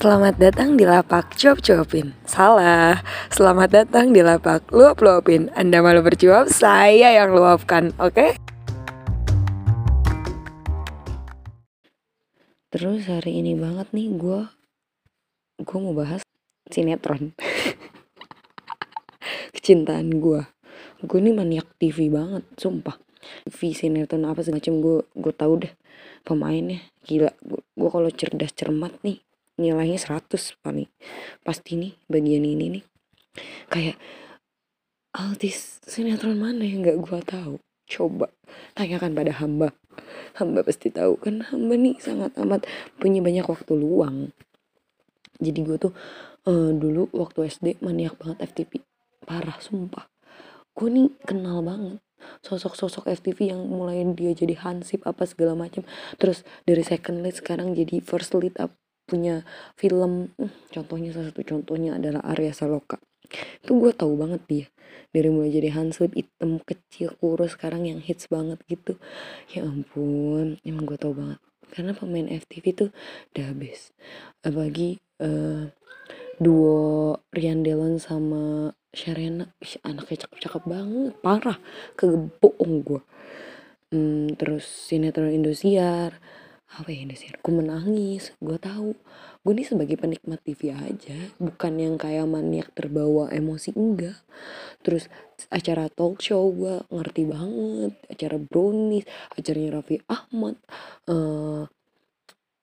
Selamat datang di lapak cuap-cuapin. Salah, selamat datang di lapak luap-luapin. Anda malu bercuap, saya yang luapkan, oke? Okay? Terus hari ini banget nih gue Gue mau bahas sinetron. Kecintaan gue Gue nih maniak TV banget, sumpah. TV sinetron apa segala macam gue gue tahu deh pemainnya. Gila gue kalau cerdas cermat nih nilainya 100 paling pasti nih bagian ini nih. Kayak Altis sinetron mana yang nggak gue tahu? Coba tanyakan pada hamba. Hamba pasti tahu kan hamba nih sangat amat punya banyak waktu luang. Jadi gue tuh uh, dulu waktu SD maniak banget FTP parah sumpah. Gue nih kenal banget sosok-sosok FTV yang mulai dia jadi hansip apa segala macam. Terus dari second lead sekarang jadi first lead up punya film hmm, contohnya salah satu contohnya adalah Arya Saloka. Itu gue tahu banget dia. Dari mulai jadi hansip hitam kecil kurus sekarang yang hits banget gitu. Ya ampun emang gue tahu banget. Karena pemain FTV tuh udah habis apalagi uh, duo Rian Delon sama Sharena anaknya cakep-cakep banget. Parah. Kegeboong gue hmm, terus sinetron Indosiar apa ya Indosiar gue menangis gue tahu. Gue nih sebagai penikmat TV aja bukan yang kayak maniak terbawa emosi enggak. Terus acara talk show gue ngerti banget acara brownies acaranya Raffi Ahmad uh,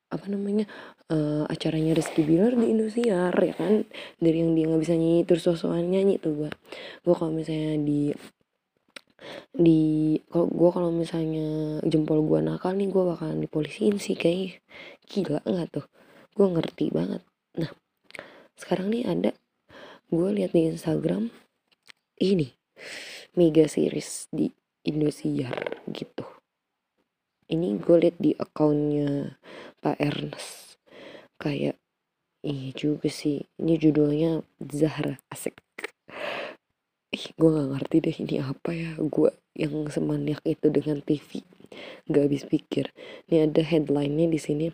apa namanya uh, acaranya Rizky Bilar di Indosiar ya kan? Dari yang dia nggak bisa nyanyi terus sosokan nyanyi tuh gue gue kalau misalnya di di kalau gue kalau misalnya jempol gue nakal nih gue bakalan dipolisiin sih kayak gila nggak tuh? Gue ngerti banget. Nah sekarang nih ada gue lihat di Instagram ini mega series di Indosiar gitu. Ini gue lihat di akunnya Pak Ernest. Kayak iya juga sih. Ini judulnya Zahra asik ih gue nggak ngerti deh ini apa ya. Gue yang semaniak itu dengan TV nggak habis pikir. Ini ada headline-nya di sini.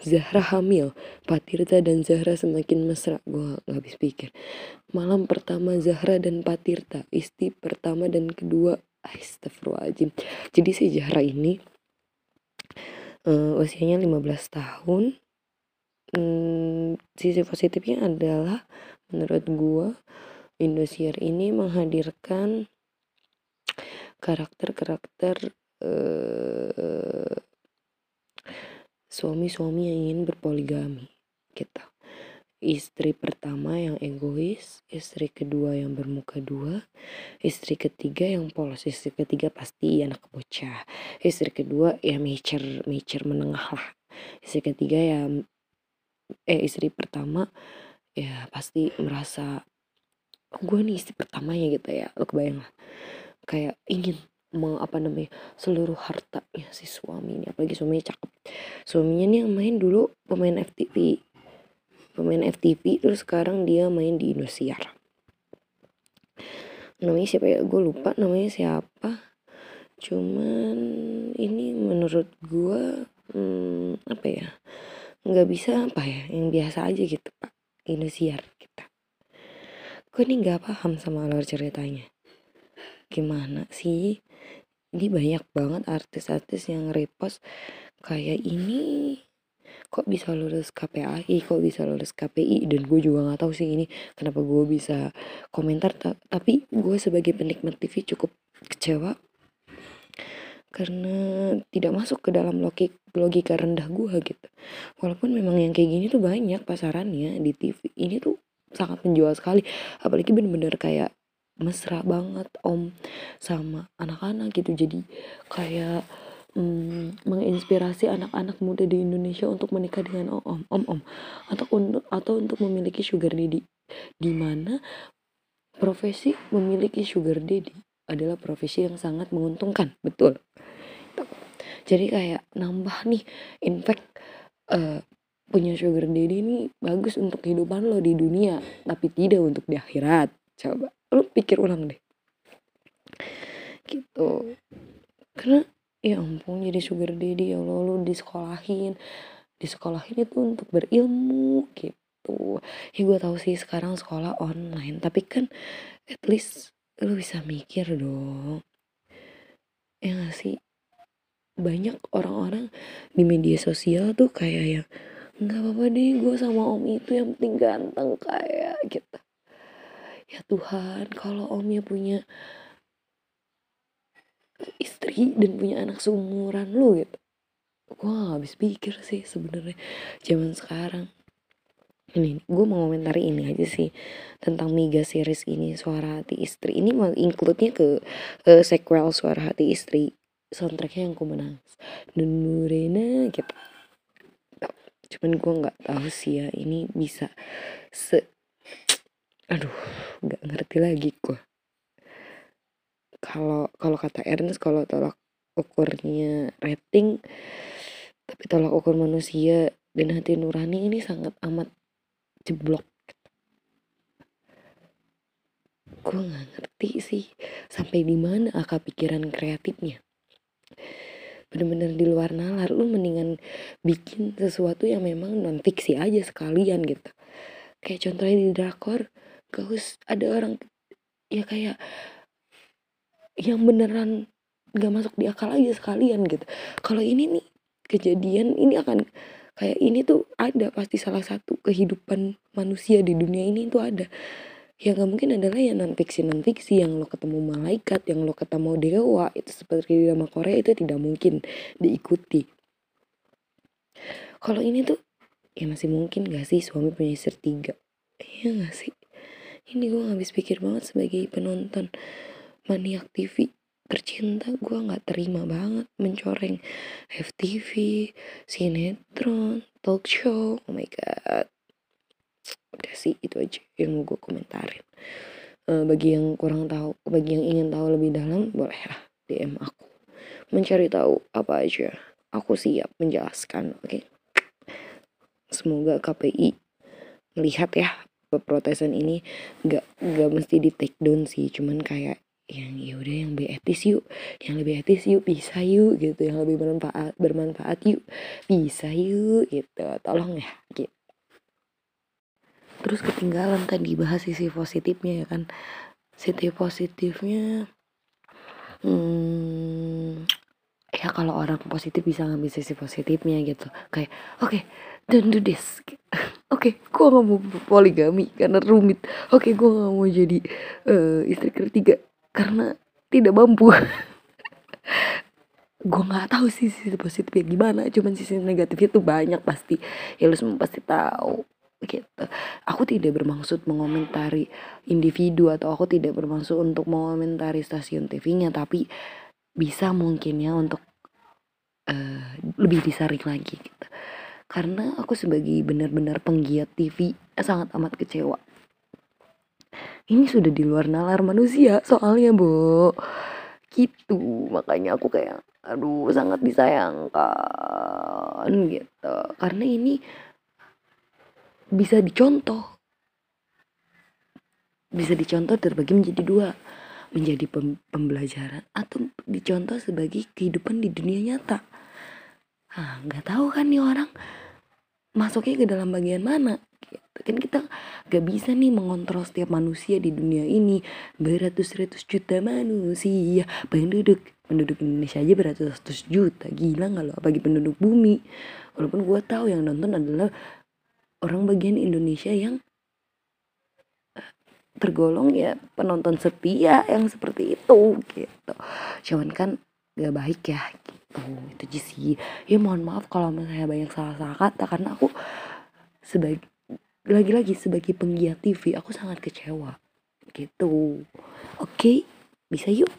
Zahra hamil. Patirta dan Zahra semakin mesra. Gue nggak habis pikir. Malam pertama Zahra dan Patirta. Istri pertama dan kedua. Astagfirullahaladzim. Jadi si Zahra ini uh, usianya 15 tahun. Hmm, sisi positifnya adalah menurut gua Indosiar ini menghadirkan karakter-karakter uh, suami-suami yang ingin berpoligami gitu. Istri pertama yang egois, istri kedua yang bermuka dua, istri ketiga yang polos, istri ketiga pasti anak bocah, istri kedua ya mecer mecer menengah lah, istri ketiga ya eh istri pertama ya pasti merasa oh, gue nih istri pertamanya gitu ya lo kebayang lah kayak ingin mau apa namanya seluruh hartanya si suami ini apalagi suaminya cakep. Suaminya nih yang main dulu pemain FTV pemain FTV terus sekarang dia main di Indosiar. Namanya siapa ya? Gue lupa namanya siapa. Cuman ini menurut gue hmm, apa ya? Nggak bisa apa ya? Yang biasa aja gitu pak. Indosiar gue nih nggak paham sama alur ceritanya? Gimana sih? Ini banyak banget artis-artis yang repost kayak ini. Kok bisa lulus KPAI kok bisa lulus KPI dan gue juga nggak tahu sih ini kenapa gue bisa komentar. Tapi gue sebagai penikmat TV cukup kecewa. Karena tidak masuk ke dalam logik logika rendah gue gitu. Walaupun memang yang kayak gini tuh banyak pasarannya di TV ini tuh sangat menjual sekali. Apalagi bener-bener kayak mesra banget om sama anak-anak gitu. Jadi kayak mm, menginspirasi anak-anak muda di Indonesia untuk menikah dengan om om om. Atau untuk atau untuk memiliki sugar daddy. Di mana profesi memiliki sugar daddy adalah profesi yang sangat menguntungkan. Betul. Jadi kayak nambah nih in fact uh, punya sugar daddy ini bagus untuk kehidupan lo di dunia tapi tidak untuk di akhirat. Coba lo pikir ulang deh. Gitu. Karena ya ampun jadi sugar daddy ya Allah lo disekolahin. Disekolahin itu untuk berilmu gitu. Ya gue tahu sih sekarang sekolah online tapi kan at least lu bisa mikir dong. Ya gak sih? Banyak orang-orang di media sosial tuh kayak yang nggak apa-apa deh gue sama om itu yang penting ganteng kayak gitu. Ya Tuhan kalau omnya punya istri dan punya anak seumuran lu gitu. Gue gak habis pikir sih sebenarnya. Zaman sekarang ini gue mau komentari ini aja sih tentang mega series ini suara hati istri. Ini mau include-nya ke uh, sequel suara hati istri soundtracknya yang ku menangis. Nurena gitu cuman gue nggak tahu sih ya ini bisa se aduh nggak ngerti lagi gue kalau kalau kata Ernest kalau tolak ukurnya rating tapi tolak ukur manusia dan hati nurani ini sangat amat jeblok. Gue nggak ngerti sih sampai di mana akal pikiran kreatifnya bener-bener di luar nalar lu mendingan bikin sesuatu yang memang non fiksi aja sekalian gitu. Kayak contohnya di drakor gak usah ada orang ya kayak yang beneran gak masuk di akal aja sekalian gitu. Kalau ini nih kejadian ini akan kayak ini tuh ada pasti salah satu kehidupan manusia di dunia ini tuh ada ya nggak mungkin adalah yang non fiksi non fiksi yang lo ketemu malaikat yang lo ketemu dewa itu seperti di drama Korea itu tidak mungkin diikuti. Kalau ini tuh ya masih mungkin gak sih suami punya istri tiga? Ya gak sih? Ini gue habis pikir banget sebagai penonton maniak TV tercinta gue nggak terima banget mencoreng FTV sinetron talk show oh my god udah sih itu aja yang mau gue komentarin. Uh, bagi yang kurang tahu bagi yang ingin tahu lebih dalam boleh lah DM aku. Mencari tahu apa aja aku siap menjelaskan oke? Okay? semoga KPI melihat ya protesan ini. Gak gak mesti di take down sih cuman kayak yang ya udah yang lebih etis yuk yang lebih etis yuk bisa yuk gitu. Yang lebih bermanfaat bermanfaat yuk bisa yuk gitu. Tolong ya gitu terus ketinggalan tadi bahas sisi positifnya ya kan. Sisi positifnya hmm, ya kalau orang positif bisa ngambil sisi positifnya gitu. Kayak oke okay, don't do this. Oke okay, gue gak mau poligami karena rumit. Oke okay, gue gak mau jadi uh, istri ketiga karena tidak mampu. Gue nggak tahu sih sisi positifnya gimana cuman sisi negatifnya tuh banyak pasti. Ya lu semua pasti tahu gitu. Aku tidak bermaksud mengomentari individu atau aku tidak bermaksud untuk mengomentari stasiun TV-nya tapi bisa mungkin ya untuk uh, lebih disaring lagi gitu. Karena aku sebagai benar-benar penggiat TV sangat amat kecewa. Ini sudah di luar nalar manusia soalnya bu gitu makanya aku kayak aduh sangat disayangkan gitu. Karena ini bisa dicontoh. Bisa dicontoh terbagi menjadi dua. Menjadi pembelajaran atau dicontoh sebagai kehidupan di dunia nyata. Ah nggak tahu kan nih orang masuknya ke dalam bagian mana? Gitu. kan kita gak bisa nih mengontrol setiap manusia di dunia ini. Beratus-ratus juta manusia. Penduduk penduduk Indonesia aja beratus-ratus juta. Gila nggak lo? Bagi penduduk bumi. Walaupun gue tahu yang nonton adalah orang bagian Indonesia yang eh, tergolong ya penonton setia yang seperti itu gitu. Cuman kan gak baik ya gitu. Itu sih. Ya mohon maaf kalau misalnya banyak salah-salah kata karena aku sebagai lagi-lagi sebagai penggiat TV aku sangat kecewa gitu. Oke bisa yuk